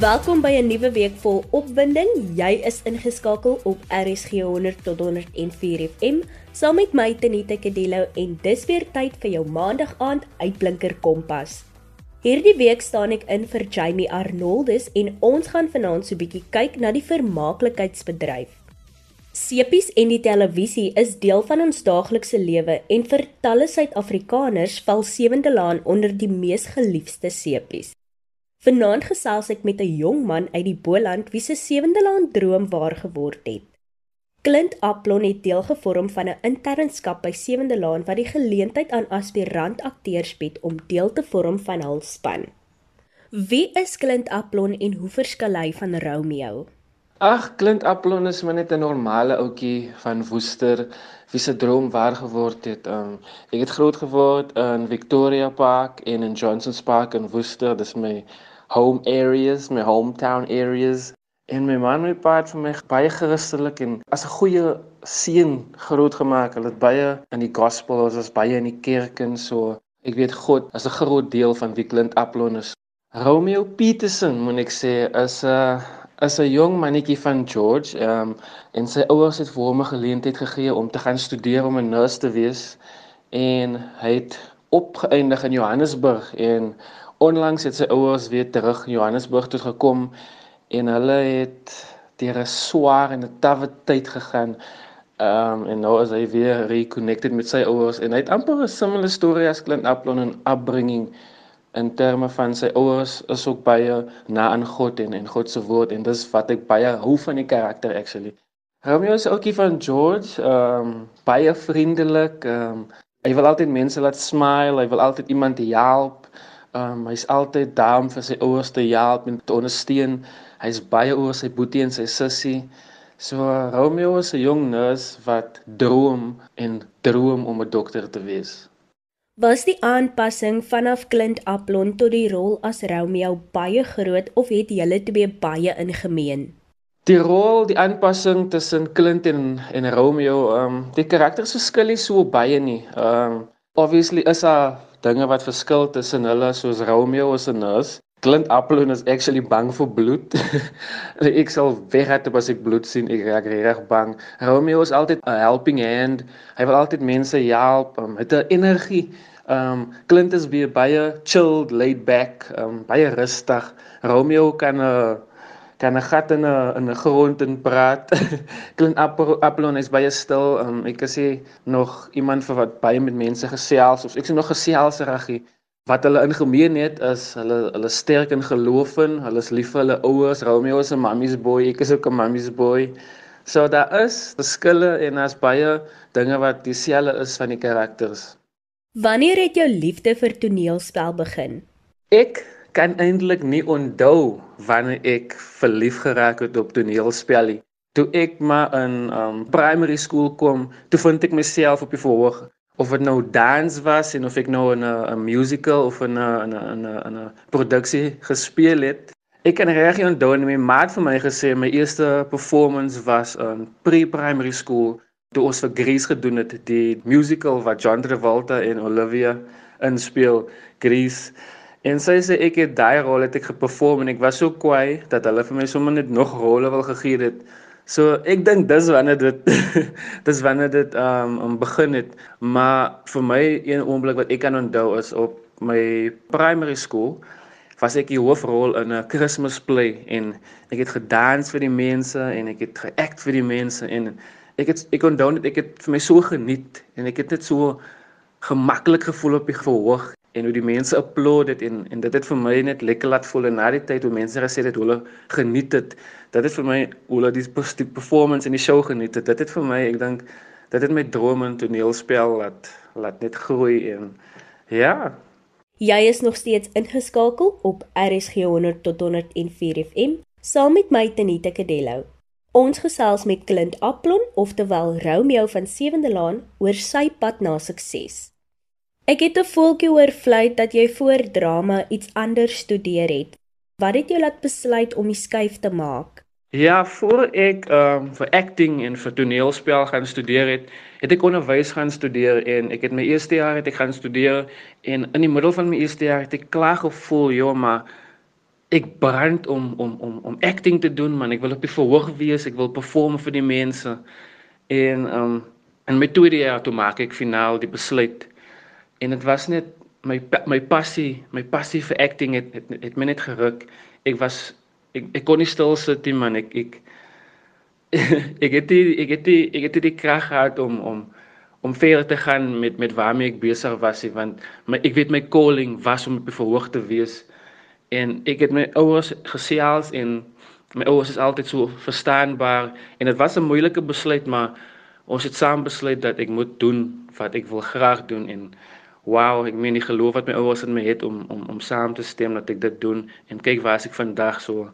Welkom by 'n nuwe week vol opwinding. Jy is ingeskakel op RSG 100 tot 104 FM saam met my Tenita Kadelo en dis weer tyd vir jou maandag aand uitblinker kompas. Hierdie week staan ek in vir Jamie Arnoldus en ons gaan vanaand so 'n bietjie kyk na die vermaaklikheidsbedryf. Sepies en die televisie is deel van ons daaglikse lewe en vir talle Suid-Afrikaners val Sewende Laan onder die mees geliefde sepies. Vanaand gesels ek met 'n jong man uit die Boland wie se sewende land droom waar geword het. Clint Aplon het deel gevorm van 'n internskap by Sewende Laan wat die geleentheid aan aspirant akteurs bied om deel te vorm van hul span. Wie is Clint Aplon en hoe verskil hy van Romeo? Ag, Clint Aplon is maar net 'n normale ouetjie van Woester wie se droom waar geword het. Um, ek het groot geword in Victoria Park en in Johnson's Park in Woester. Dis my home areas, my hometown areas. En my man my pa het vir my baie Christelik en as 'n goeie seun groot gemaak. Hulle het baie in die gospel, ons was baie in die kerk en so. Ek weet God is 'n groot deel van wie Clint Aplon is. Romeo Peterson, moet ek sê, is 'n uh, is 'n jong mannetjie van George. Ehm um, en sy ouers het vir hom 'n geleentheid gegee om te gaan studeer om 'n nurse te wees en hy het opgeëindig in Johannesburg en onlangs het sy ouers weer terug Johannesburg toe gekom en hulle het deur 'n swaar en 'n tawwe tyd gegaan. Ehm um, en nou is hy weer reconnected met sy ouers en hy het amper 'n similar storie as Clint Aplon en upbringing in terme van sy ouers is ook baie na aan God en en God se woord en dis wat ek baie hou van die karakter actually. Romeo is ookie van George, ehm um, baie vriendelik, ehm um, hy wil altyd mense laat smile, hy wil altyd iemand help. Um hy's altyd daar om vir sy ouers te help en te ondersteun. Hy's baie oor sy boetie en sy sussie. So Romeo is 'n jong nurse wat droom en droom om 'n dokter te wees. Was die aanpassing vanaf Clint Aplon tot die rol as Romeo baie groot of het julle twee baie ingemeen? Die rol, die aanpassing tussen Clint en en Romeo, um die karakters verskil nie so baie nie. Um obviously is daar dinge wat verskil tussen hulle soos Romeo is 'n nurse. Clint Aplon is actually bang vir bloed. ek sal weghard as ek bloed sien. Ek raak reg bang. Romeo is altyd 'n helping hand. Hy wil altyd mense help. Um, hy het 'n energie. Um Clint is baie chilled, laid back, um baie rustig. Romeo kan 'n uh, kan 'n gat in 'n in 'n grond in praat. Klein Apollon is baie stil. Um, ek sê nog iemand vir wat baie met mense gesels of ek sê nog geselsriggie. Wat hulle in gemeen het is hulle hulle sterk in geloof in. Hulle is lief vir hulle ouers. Romeo is 'n mummy's boy. Ek is ook 'n mummy's boy. So daar is verskille en daar's baie dinge wat dieselfde is van die karakters. Wanneer het jou liefde vir toneelspel begin? Ek kan eintlik nie onthou wanneer ek verlief geraak het op toneelspel nie. Toe ek maar in um primary school kom, toe vind ek myself op die verhoog of dit nou dans was en of ek nou in 'n musical of in 'n 'n 'n 'n produksie gespeel het. Ek kan reg onthou en my maat vir my gesê my eerste performance was in pre-primary school toe ons vir Grease gedoen het, die musical wat John Travolta en Olivia inspel, Grease. En sy sê ek het daai rol het ek geperform en ek was so kwaai dat hulle vir my sommer net nog rolle wil gegee het. So ek dink dis wanneer dit dis wanneer dit um om begin het. Maar vir my een oomblik wat ek kan onthou is op my primary school was ek die hoofrol in 'n Christmas play en ek het gedans vir die mense en ek het geact vir die mense en ek het ek onthou net ek het vir my so geniet en ek het net so gemaklik gevoel op die verhoog en hoe die mense applaud dit en en dit het vir my net lekker laat voel en na die tyd hoe mense gesê het hulle geniet het dit het vir my hoe hulle die, performance in die show geniet het. Dit het vir my ek dink dit het my drome in toneelspel laat laat net groei en ja. Jy is nog steeds ingeskakel op RSG 100 tot 104 FM saam met my Tenita Kadello Ons gesels met Clint Aplon, oftewel Romeo van Sewende Laan, oor sy pad na sukses. Ek het 'n voeltjie oor fluit dat jy voor drama iets anders studeer het. Wat het jou laat besluit om die skuif te maak? Ja, voor ek ehm um, vir acting en vir toneelspel gaan studeer het, het ek onderwys gaan studeer en ek het my eerste jaar het ek gaan studeer en in die middel van my eerste jaar het ek klaar gevoel, joh, maar ek brand om om om om acting te doen man ek wil op die verhoog wees ek wil perform vir die mense en um en my tweede jaar toe maak ek finaal die besluit en dit was net my my passie my passie vir acting het het, het my net geruk. Ek was ek ek kon nie stil sit nie man. Ek ek ek het die ek het die ek het die krag gehad om om om verder te gaan met met waarmee ek besig was want my ek weet my calling was om op die verhoog te wees. En ek het my ouers gesels en my ouers is altyd so verstaanbaar. En dit was 'n moeilike besluit maar ons het saam besluit dat ek moet doen wat ek wil graag doen. En wow ek meen nie geloof wat my ouers in my het om om om saam te stem dat ek dit doen en kyk waar ek vandag so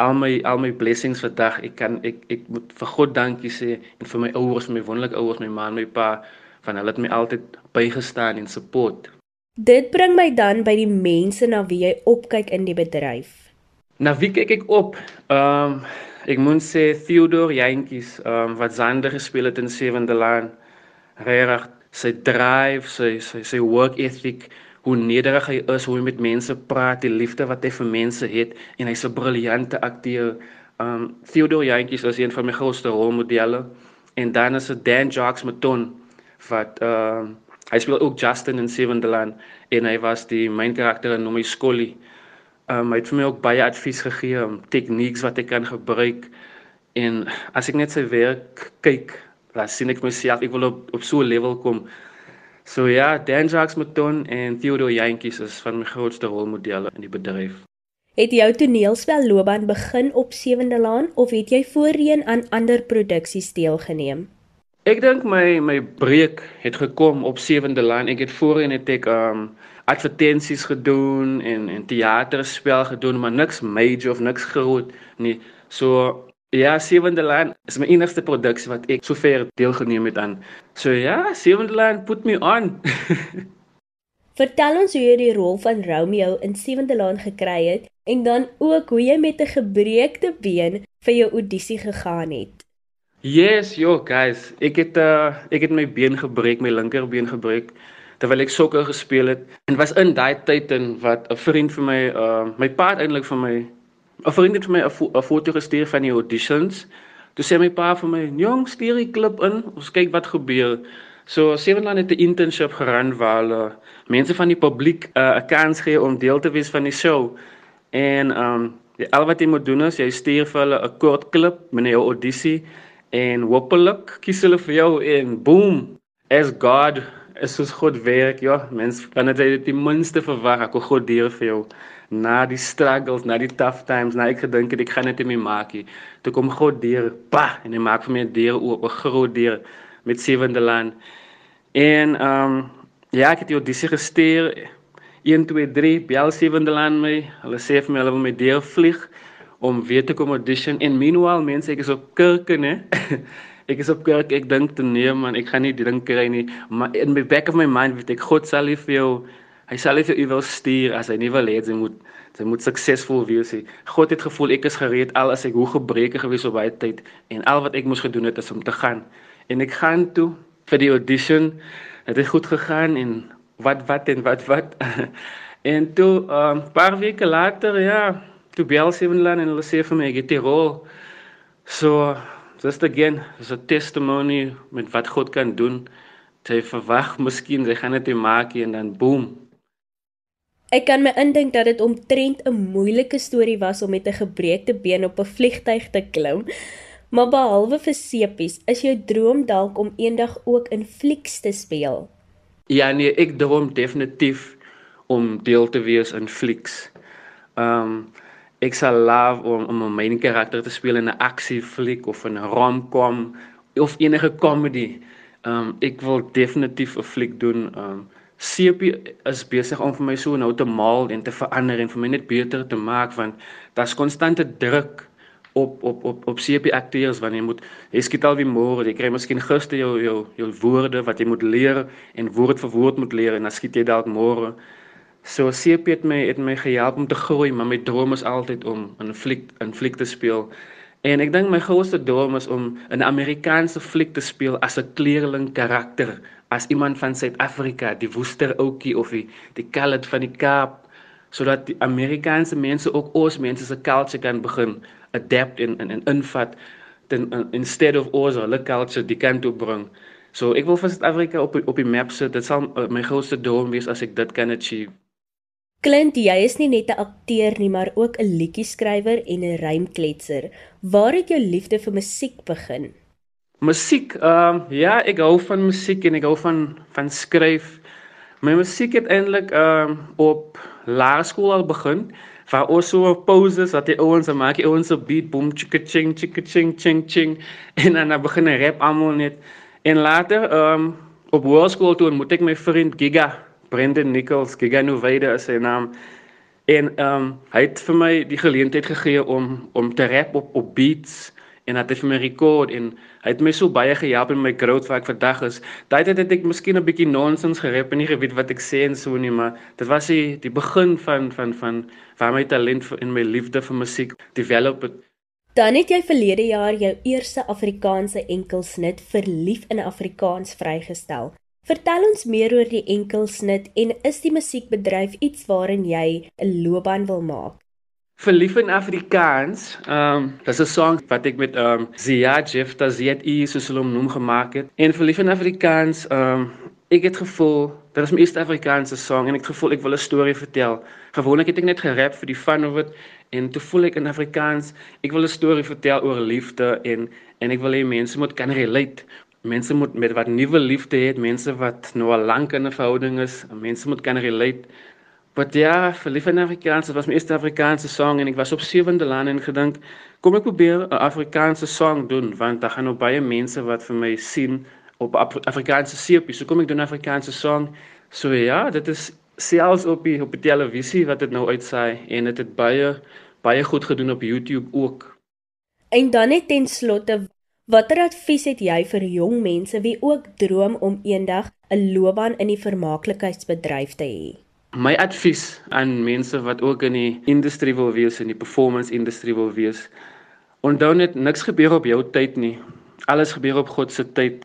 al my al my blessings vandag ek kan ek ek moet vir God dankie sê en vir my ouers my wonderlike ouers my ma en my pa van hulle het my altyd bygestaan en support Dit bring my dan by die mense na wie jy opkyk in die bedryf. Na wie kyk ek op? Ehm um, ek moet sê Theodore Jantjies, ehm um, wat Zander gespeel het in Sewende Laan. Regtig, sy drive, sy sy sy work ethic, hoe nederig hy is, hoe hy met mense praat, die liefde wat hy vir mense het en hy's 'n briljante akteur. Um, Theodore Jantjies is een van my grootste rolmodelle en dan is dit Dan Jacques Maton wat um, Hy speel ook Justin in Sewende Land en hy was die main karakter in Nomi Scully. Um hy het vir my ook baie advies gegee om tegnieks wat ek kan gebruik en as ek net sy werk kyk, dan sien ek myself ek wil op op so 'n level kom. So ja, Dan Jacques Mouton en Theodore Jantjies is van my grootste rolmodelle in die bedryf. Het jou toneelspel loopbaan begin op Sewende Laan of het jy voorheen aan ander produksies deelgeneem? Ek dink my my breek het gekom op Sewende Laan. Ek het voorheen het ek um advertensies gedoen en en teaterspel gedoen, maar niks major of niks groot nie. So ja, Sewende Laan is my enigste produksie wat ek sover deelgeneem het aan. So ja, Sewende Laan put me on. Vertel ons hoe jy die rol van Romeo in Sewende Laan gekry het en dan ook hoe jy met 'n gebreekte been vir jou audisie gegaan het. Yes, yo guys, ek het uh, ek het my been gebreek, my linkerbeen gebreek terwyl ek sokker gespeel het. En was in daai tyd in wat 'n vriend vir my uh my pa eintlik vir my 'n vriend het vir my 'n foto gestuur van die auditions. Toe sê my pa vir my, "Jong, stuur die klip in, ons kyk wat gebeur." So Sevenland het 'n internship geran waar hulle mense van die publiek uh, 'n uh, kans gee om deel te wees van die show. En um al wat jy moet doen is jy stuur vir hulle 'n kort klip met jou audisie en hopelik kies hulle vir jou en boom as god is soos God werk ja mens kan dit die minste verwag ek God deur vir jou. Na die struggles na die tough times na ek gedink het ek gaan dit mee maak hier toe kom God deur pa en hy maak vir my 'n deur oop 'n groot deur met sewende land en ehm um, ja ek het die audisie gestuur 1 2 3 bel sewende land my. Hulle sê vir my hulle wil my deur vlieg om weer te kom audition. En meanwhile mense ek is op kerke nê ek is op kerk ek dink te nee man ek gaan nie die ding kry nie. Maar in my back of my mind weet ek God sal vir jou hy sal vir jou wil stuur as hy nie wil hê jy moet jy moet suksesvol wees hy God het gevoel ek is gereed al as ek hoe gebreke gewees op baie tyd en al wat ek moes gedoen het is om te gaan. En ek gaan toe vir die audition. Het dit goed gegaan en wat wat en wat wat? En toe 'n um, paar weke later ja toe bel Sevenland en hulle sê vir my ek het die rol. So just again, is 'n testimony met wat God kan doen. Jy verwag miskien jy gaan dit maak en dan boom. Ek kan my indink dat dit omtrent 'n moeilike storie was om met 'n gebreekte been op 'n vliegtyg te klim. Maar behalwe vir sepies, is jou droom dalk om eendag ook in flieks te speel? Ja nee, ek droom definitief om deel te wees in flieks. Ehm um, ek sal love om om 'n main karakter te speel in 'n aksiefliek of in 'n rom-com of enige comedy. Um ek wil definitief 'n fliek doen. Um CP is besig om vir my so nou te maal en te verander en vir my net beter te maak want daar's konstante druk op op op op CP akteurs wanneer jy moet jy skiet al wie môre jy kry miskien gister jou jou jou woorde wat jy moet leer en woord vir woord moet leer en dan skiet jy dalk môre So CP het my het my gehelp om te groei, maar my droom is altyd om in 'n fliek in fliek te speel. En ek dink my grootste droom is om in 'n Amerikaanse fliek te speel as 'n kleerling karakter, as iemand van Suid-Afrika, die woester ouetjie of die die colored van die Kaap. sodat die Amerikaanse mense ook ons mense se culture kan begin adapt en en, en invat ten in, instead of ons hulle culture die kant toe bring. So ek wil vir Suid-Afrika op op die map sit. Dit sal uh, my grootste droom wees as ek dit kan achieve. Clint, jy is nie net 'n akteur nie, maar ook 'n liedjie-skrywer en 'n rymkletser. Waar het jou liefde vir musiek begin? Musiek, ehm uh, ja, ek hou van musiek en ek hou van van skryf. My musiek het eintlik ehm uh, op laerskool al begin. Waar ons so pauses wat die ouens maak, die ouens so beat boom chicka ching chicka ching ching ching en dan begin 'n rap almal net. En later ehm um, op hoërskool toe ontmoet ek my vriend Giga Brendan Nichols, Giga Novide is sy naam. En ehm um, hy het vir my die geleentheid gegee om om te rap op op beats en hy vir my rekord en hy het my so baie gehelp in my growth waar ek vandag is. Daai tyd het ek miskien 'n bietjie nonsens gerap en nie geweet wat ek sê en so nie, maar dit was die die begin van van van waar my talent vir en my liefde vir musiek develop het. Dan het jy verlede jaar jou eerste Afrikaanse enkelsnit Verlief in Afrikaans vrygestel. Vertel ons meer oor die enkelsnit en is die musiekbedryf iets waarin jy 'n loopbaan wil maak? Verlief in Afrikaans, ehm um, dis 'n song wat ek met ehm um, Zia Jeff Taziet E soos hulle hom noem gemaak het. En Verlief in Afrikaans, ehm um, ek het gevoel dit is my eerste Afrikaanse song en ek het gevoel ek wil 'n storie vertel. Gewoonlik het ek net gerap vir die fun of it en toe voel ek in Afrikaans ek wil 'n storie vertel oor liefde en en ek wil hê mense moet kan relate mense moet met wat nuwe liefde het, mense wat nou al lank in 'n verhouding is, mense moet kan relate. Wat ja, verlief in Afrikaans, dit was my eerste Afrikaanse song en ek was op sewende laan en gedink, kom ek probeer 'n Afrikaanse song doen want daar gaan nou baie mense wat vir my sien op Afrikaanse seepies. So kom ek doen 'n Afrikaanse song. So ja, dit is selfs op die op die televisie wat dit nou uitsaai en dit het, het baie baie goed gedoen op YouTube ook. En dan net ten slotte Watter advies het jy vir jong mense wie ook droom om eendag 'n loopbaan in die vermaaklikheidsbedryf te hê? My advies aan mense wat ook in die industrie wil wees in die performance industrie wil wees, onthou net niks gebeur op jou tyd nie. Alles gebeur op God se tyd.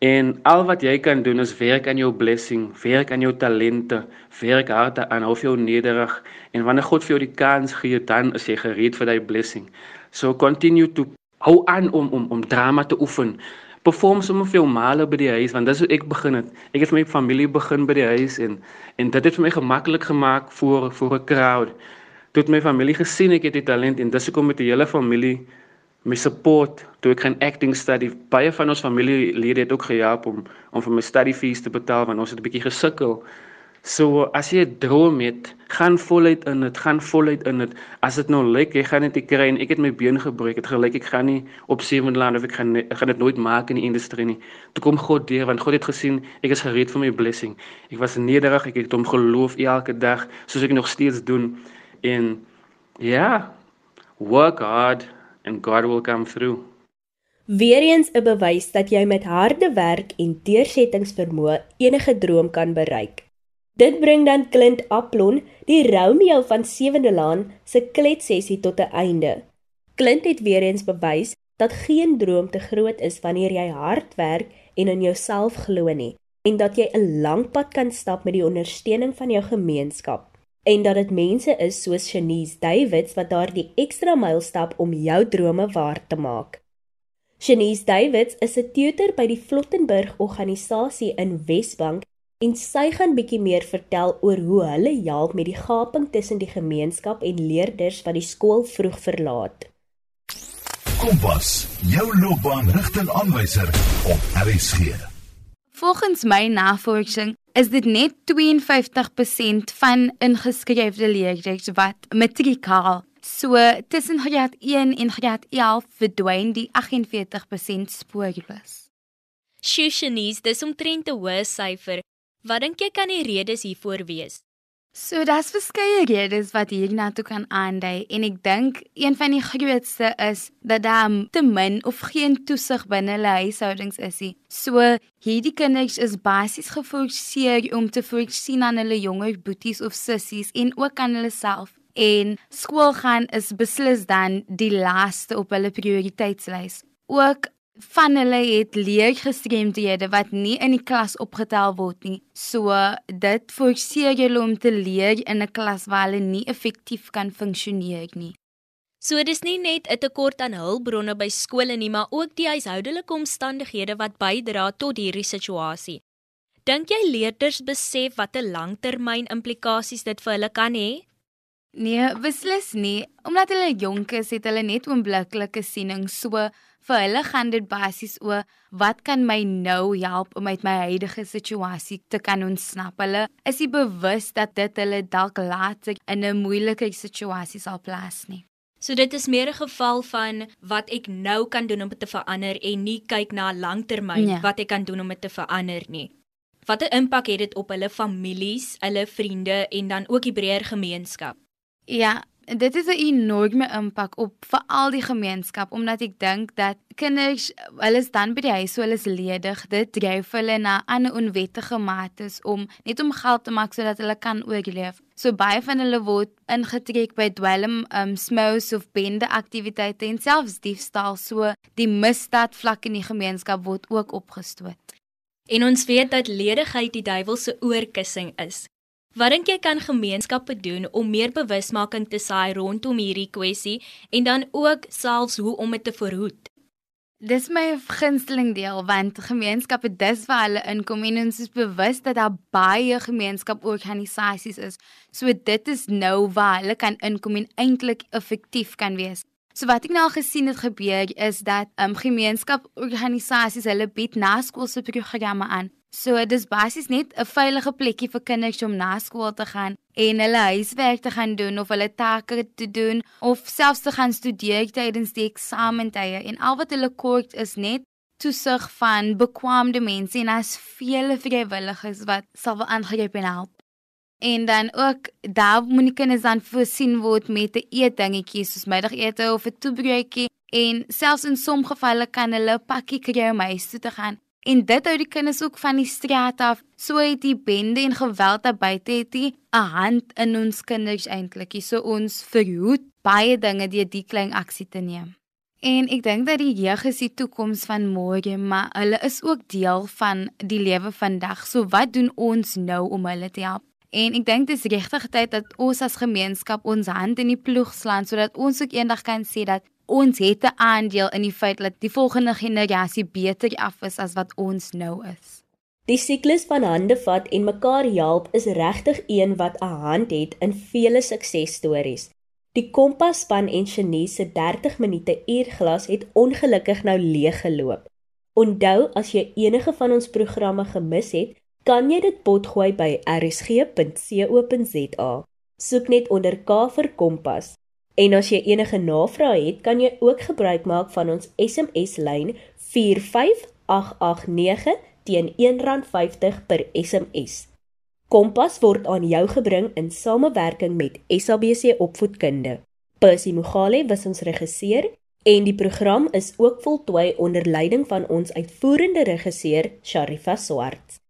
En al wat jy kan doen is werk aan jou blessing, werk aan jou talente, werk hard aan hou jou nederig en wanneer God vir jou die kans gee, dan is jy gereed vir daai blessing. So continue to hou aan om om om drama te oefen. Perform sommer veel male by die huis want dis hoe ek begin het. Ek het my familie begin by die huis en en dit het vir my gemaklik gemaak vir vir 'n crowd. Toe het my familie gesien ek het die talent en dis hoekom met die hele familie my support toe ek gaan acting study. Baie van ons familielede het ook gehelp om om vir my study fees te betaal want ons het 'n bietjie gesukkel. So as jy 'n droom het, gaan voluit in dit, gaan voluit in dit. As dit nou lyk jy gaan net die kry en ek het my been gebreek, het gelyk ek gaan nie op sewende land of ek gaan ek gaan dit nooit maak in die industrie nie. Toe kom God deur want God het gesien ek is gereed vir my blessing. Ek was nederig, ek het hom geloof elke dag soos ek nog steeds doen. En ja, yeah, work hard and God will come through. Weereens 'n bewys dat jy met harde werk en deursettingsvermoë enige droom kan bereik. Dit bring dan Clint Aplon, die Romeo van Sewende Laan, se kletsessie tot 'n einde. Clint het weer eens bewys dat geen droom te groot is wanneer jy hard werk en in jouself glo nie en dat jy 'n lang pad kan stap met die ondersteuning van jou gemeenskap en dat dit mense is soos Shanice Davids wat daardie ekstra myl stap om jou drome waar te maak. Shanice Davids is 'n tutor by die Flottenburg organisasie in Wesbank en sy gaan bietjie meer vertel oor hoe hulle help met die gaping tussen die gemeenskap en leerders wat die skool vroeg verlaat. Kompas, jou loopbaanrigtingaanwyser op RSG. Volgens my navorsing is dit net 52% van ingeskrewe leerders wat matrikaal. So tussen graad 1 en graad 11 verdwyn die 48% spoorloos. Shushanies, dis omtrent 'n hoë syfer Wat dink jy kan die redes hiervoor wees? So daar's verskeie redes wat hierna toe kan aandui en ek dink een van die grootste is dat daar te min of geen toesig binne hulle huishoudings is nie. So hierdie kinders is basies geforseer om te voorsien aan hulle jonger boeties of sissies en ook aan hulle self. En skool gaan is beslis dan die laaste op hulle prioriteitslys. Ook van hulle het leergestremdhede wat nie in die klas opgetel word nie. So dit forceer hulle om te leer in 'n klas waar hulle nie effektief kan funksioneer nie. So dis nie net 'n tekort aan hulpbronne by skole nie, maar ook die huishoudelike omstandighede wat bydra tot hierdie situasie. Dink jy leerders besef watter langtermyn implikasies dit vir hulle kan hê? Nee, beslis nie. Omdat hulle jonk is, het hulle net oombliklike siening. So vir hulle gaan dit basies oor wat kan my nou help om uit my huidige situasie te kan ontsnap. Hulle is nie bewus dat dit hulle dalk later in 'n moeilike situasie sal plaas nie. So dit is meer 'n geval van wat ek nou kan doen om dit te verander en nie kyk na langtermyn ja. wat ek kan doen om dit te verander nie. Watter impak het dit op hulle families, hulle vriende en dan ook die breër gemeenskap? Ja, dit het 'n enorme impak op veral die gemeenskap omdat ek dink dat kinders hulle is dan by die huis so hulle is ledig. Dit dryf hulle na ander onwettige mates om net om geld te maak sodat hulle kan oorleef. So baie van hulle word ingetrek by dwelm um smous of bende aktiwiteite en selfs diefstal. So die misdaad vlak in die gemeenskap word ook opgestoot. En ons weet dat ledigheid die duiwel se oorkussing is Wat dink jy kan gemeenskappe doen om meer bewusmaking te saai rondom hierdie kwessie en dan ook selfs hoe om dit te verhoed? Dis my gunsteling deel want gemeenskappe dis waar hulle inkom en ons is bewus dat daar baie gemeenskaporganisasies is. So dit is nou waar hulle kan inkom en eintlik effektief kan wees. So wat ek nou al gesien het gebeur is dat um, gemeenskaporganisasies hulle bied naskoolse programme aan So dis basies net 'n veilige plekkie vir kinders om na skool te gaan en hulle huiswerk te gaan doen of hulle take te doen of selfs te gaan studeer tydens die eksamentye en al wat hulle kort is net toesig van bekwame mense en as vele vrywilligers wat sal wel aangryp en help. En dan ook daar moet die kinders dan voorsien word met 'n eetdingetjie soos middagete of 'n toebroodjie en selfs in sommige gevalle kan hulle 'n pakkie kry om huis toe te gaan En dit hou die kinders ook van die straat af. So het die bende en geweld daar buite het 'n hand in ons kinders eintlik. So ons verhoed baie dinge deur die klein aksie te neem. En ek dink dat die jeug is die toekoms van môre, maar hulle is ook deel van die lewe vandag. So wat doen ons nou om hulle te help? En ek dink dis regtig tyd dat ons as gemeenskap ons hand in die ploeg slaan sodat ons ook eendag kan sê dat ons het 'n aandeel in die feit dat die volgende generasie beter af is as wat ons nou is. Die siklus van hande vat en mekaar help is regtig een wat 'n hand het in vele suksesstories. Die Kompas span en Genie se 30 minute uurglas het ongelukkig nou leeg geloop. Onthou as jy enige van ons programme gemis het, kan jy dit potgooi by rsg.co.za. Soek net onder K vir Kompas. En as jy enige navrae het, kan jy ook gebruik maak van ons SMS lyn 45889 teen R1.50 per SMS. Kompas word aan jou gebring in samewerking met SABC Opvoedkunde. Percy Mogale was ons regisseur en die program is ook voltooi onder leiding van ons uitvoerende regisseur Sharifa Swart.